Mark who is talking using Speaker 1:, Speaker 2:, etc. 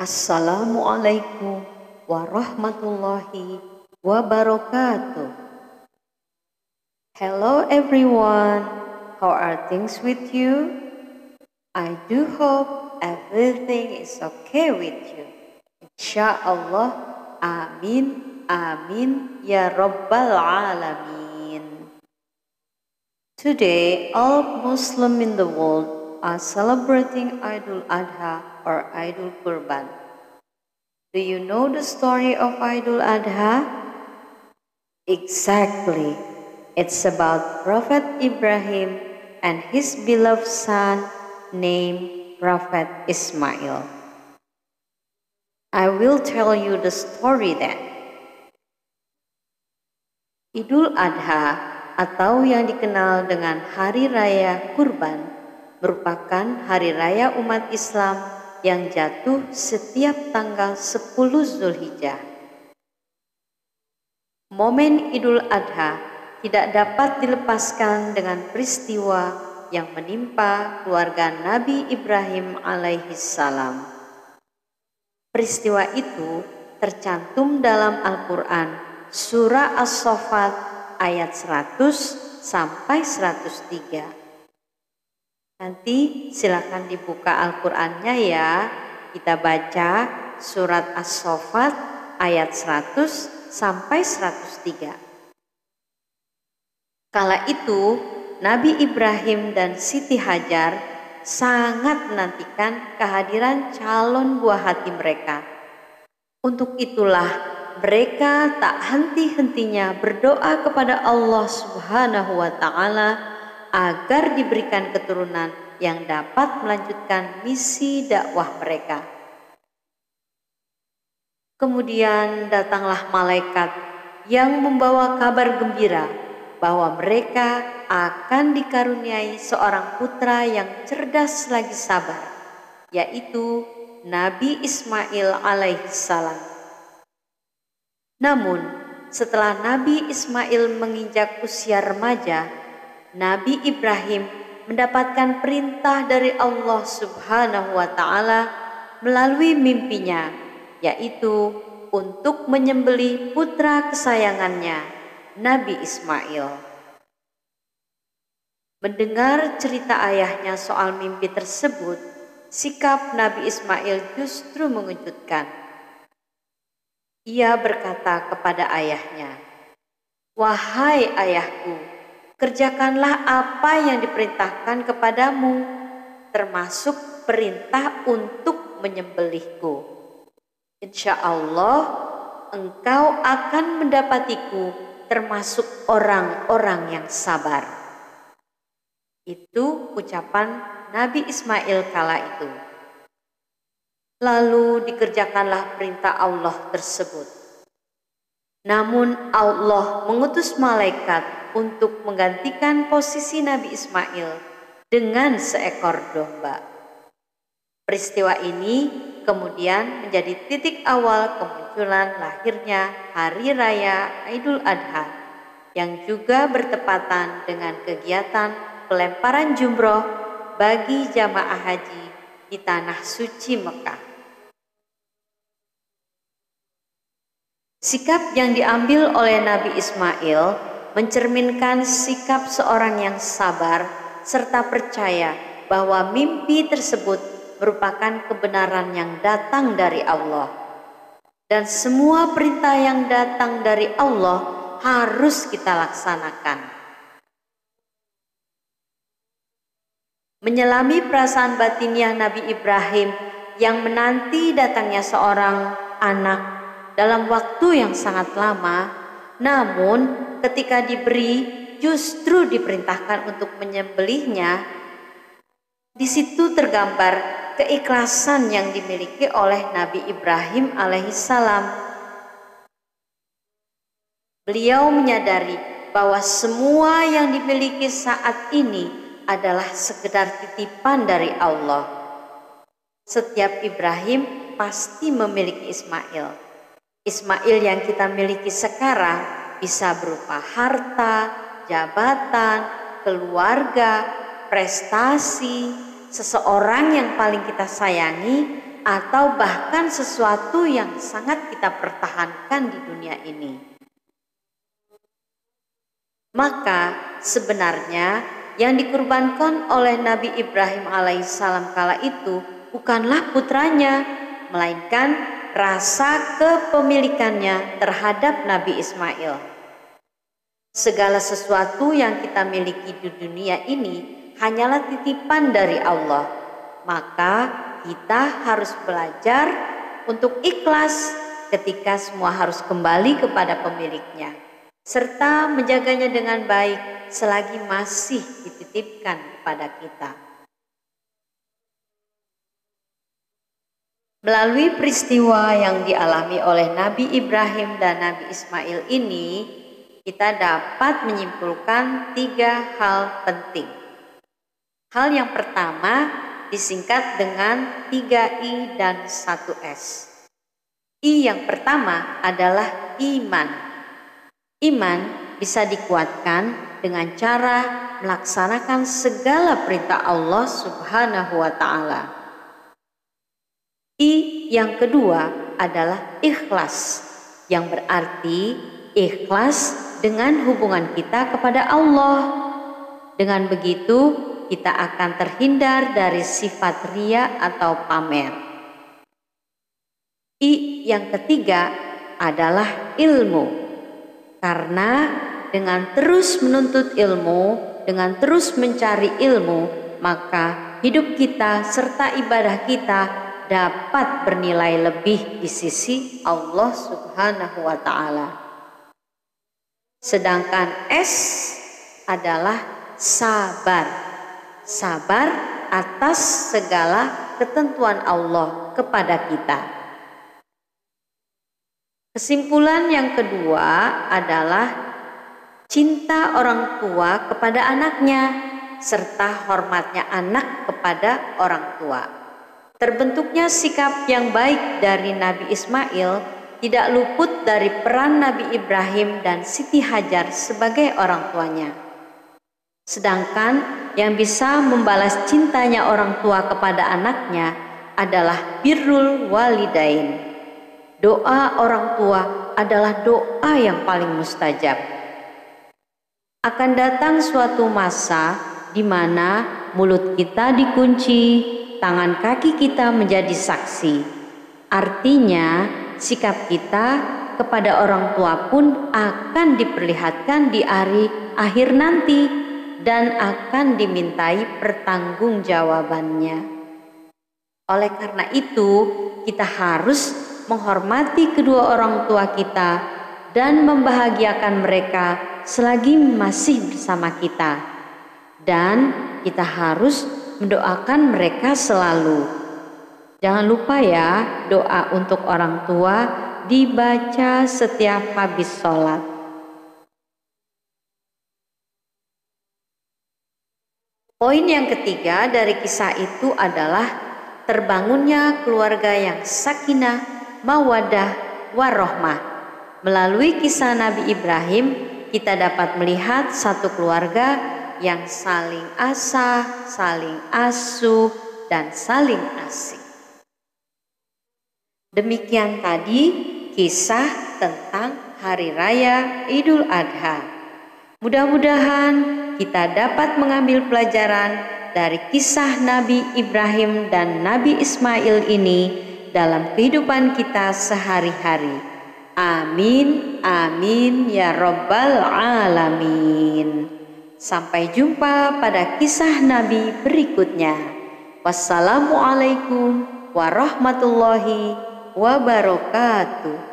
Speaker 1: Assalamualaikum warahmatullahi wabarakatuh. Hello everyone, how are things with you? I do hope everything is okay with you. Insyaallah, amin, amin, ya rabbal alamin. Today, all Muslim in the world are celebrating Idul Adha or Idul Kurban. Do you know the story of Idul Adha? Exactly. It's about Prophet Ibrahim and his beloved son named Prophet Ismail. I will tell you the story then. Idul Adha atau yang dikenal dengan Hari Raya Kurban merupakan hari raya umat Islam yang jatuh setiap tanggal 10 Zulhijjah. Momen Idul Adha tidak dapat dilepaskan dengan peristiwa yang menimpa keluarga Nabi Ibrahim alaihi salam. Peristiwa itu tercantum dalam Al-Quran Surah As-Sofat ayat 100 sampai 103. Nanti silakan dibuka Al-Qur'annya ya. Kita baca surat As-Saffat ayat 100 sampai 103. Kala itu Nabi Ibrahim dan Siti Hajar sangat menantikan kehadiran calon buah hati mereka. Untuk itulah mereka tak henti-hentinya berdoa kepada Allah Subhanahu wa taala agar diberikan keturunan yang dapat melanjutkan misi dakwah mereka. Kemudian datanglah malaikat yang membawa kabar gembira bahwa mereka akan dikaruniai seorang putra yang cerdas lagi sabar, yaitu Nabi Ismail alaihissalam. Namun, setelah Nabi Ismail menginjak usia remaja, Nabi Ibrahim mendapatkan perintah dari Allah Subhanahu wa taala melalui mimpinya yaitu untuk menyembeli putra kesayangannya Nabi Ismail. Mendengar cerita ayahnya soal mimpi tersebut, sikap Nabi Ismail justru mengejutkan. Ia berkata kepada ayahnya, "Wahai ayahku, kerjakanlah apa yang diperintahkan kepadamu, termasuk perintah untuk menyembelihku. Insya Allah, engkau akan mendapatiku termasuk orang-orang yang sabar. Itu ucapan Nabi Ismail kala itu. Lalu dikerjakanlah perintah Allah tersebut. Namun Allah mengutus malaikat untuk menggantikan posisi Nabi Ismail dengan seekor domba. Peristiwa ini kemudian menjadi titik awal kemunculan lahirnya Hari Raya Idul Adha yang juga bertepatan dengan kegiatan pelemparan jumroh bagi jamaah haji di tanah suci Mekah. Sikap yang diambil oleh Nabi Ismail mencerminkan sikap seorang yang sabar serta percaya bahwa mimpi tersebut merupakan kebenaran yang datang dari Allah. Dan semua perintah yang datang dari Allah harus kita laksanakan. Menyelami perasaan batiniah Nabi Ibrahim yang menanti datangnya seorang anak dalam waktu yang sangat lama, namun ketika diberi justru diperintahkan untuk menyembelihnya, di situ tergambar keikhlasan yang dimiliki oleh Nabi Ibrahim alaihissalam. Beliau menyadari bahwa semua yang dimiliki saat ini adalah sekedar titipan dari Allah. Setiap Ibrahim pasti memiliki Ismail. Ismail yang kita miliki sekarang bisa berupa harta, jabatan, keluarga, prestasi, seseorang yang paling kita sayangi, atau bahkan sesuatu yang sangat kita pertahankan di dunia ini. Maka sebenarnya yang dikurbankan oleh Nabi Ibrahim alaihissalam kala itu bukanlah putranya, melainkan rasa kepemilikannya terhadap Nabi Ismail. Segala sesuatu yang kita miliki di dunia ini hanyalah titipan dari Allah. Maka kita harus belajar untuk ikhlas ketika semua harus kembali kepada pemiliknya serta menjaganya dengan baik selagi masih dititipkan kepada kita. Melalui peristiwa yang dialami oleh Nabi Ibrahim dan Nabi Ismail ini, kita dapat menyimpulkan tiga hal penting. Hal yang pertama disingkat dengan 3I dan 1S. I yang pertama adalah iman. Iman bisa dikuatkan dengan cara melaksanakan segala perintah Allah Subhanahu wa taala. I yang kedua adalah ikhlas yang berarti ikhlas dengan hubungan kita kepada Allah. Dengan begitu kita akan terhindar dari sifat ria atau pamer. I yang ketiga adalah ilmu. Karena dengan terus menuntut ilmu, dengan terus mencari ilmu, maka hidup kita serta ibadah kita dapat bernilai lebih di sisi Allah Subhanahu wa taala. Sedangkan S adalah sabar sabar atas segala ketentuan Allah kepada kita. Kesimpulan yang kedua adalah cinta orang tua kepada anaknya serta hormatnya anak kepada orang tua. Terbentuknya sikap yang baik dari Nabi Ismail tidak luput dari peran Nabi Ibrahim dan Siti Hajar sebagai orang tuanya. Sedangkan yang bisa membalas cintanya orang tua kepada anaknya adalah birrul walidain. Doa orang tua adalah doa yang paling mustajab. Akan datang suatu masa di mana mulut kita dikunci, tangan kaki kita menjadi saksi. Artinya, sikap kita kepada orang tua pun akan diperlihatkan di hari akhir nanti dan akan dimintai pertanggungjawabannya. Oleh karena itu, kita harus menghormati kedua orang tua kita dan membahagiakan mereka selagi masih bersama kita. Dan kita harus mendoakan mereka selalu. Jangan lupa ya, doa untuk orang tua dibaca setiap habis sholat. Poin yang ketiga dari kisah itu adalah terbangunnya keluarga yang sakinah, mawadah, warohmah. Melalui kisah Nabi Ibrahim, kita dapat melihat satu keluarga yang saling asah, saling asuh, dan saling asing. Demikian tadi kisah tentang Hari Raya Idul Adha. Mudah-mudahan kita dapat mengambil pelajaran dari kisah Nabi Ibrahim dan Nabi Ismail ini dalam kehidupan kita sehari-hari. Amin, amin ya Robbal 'Alamin. Sampai jumpa pada kisah Nabi berikutnya. Wassalamualaikum warahmatullahi wabarakatuh.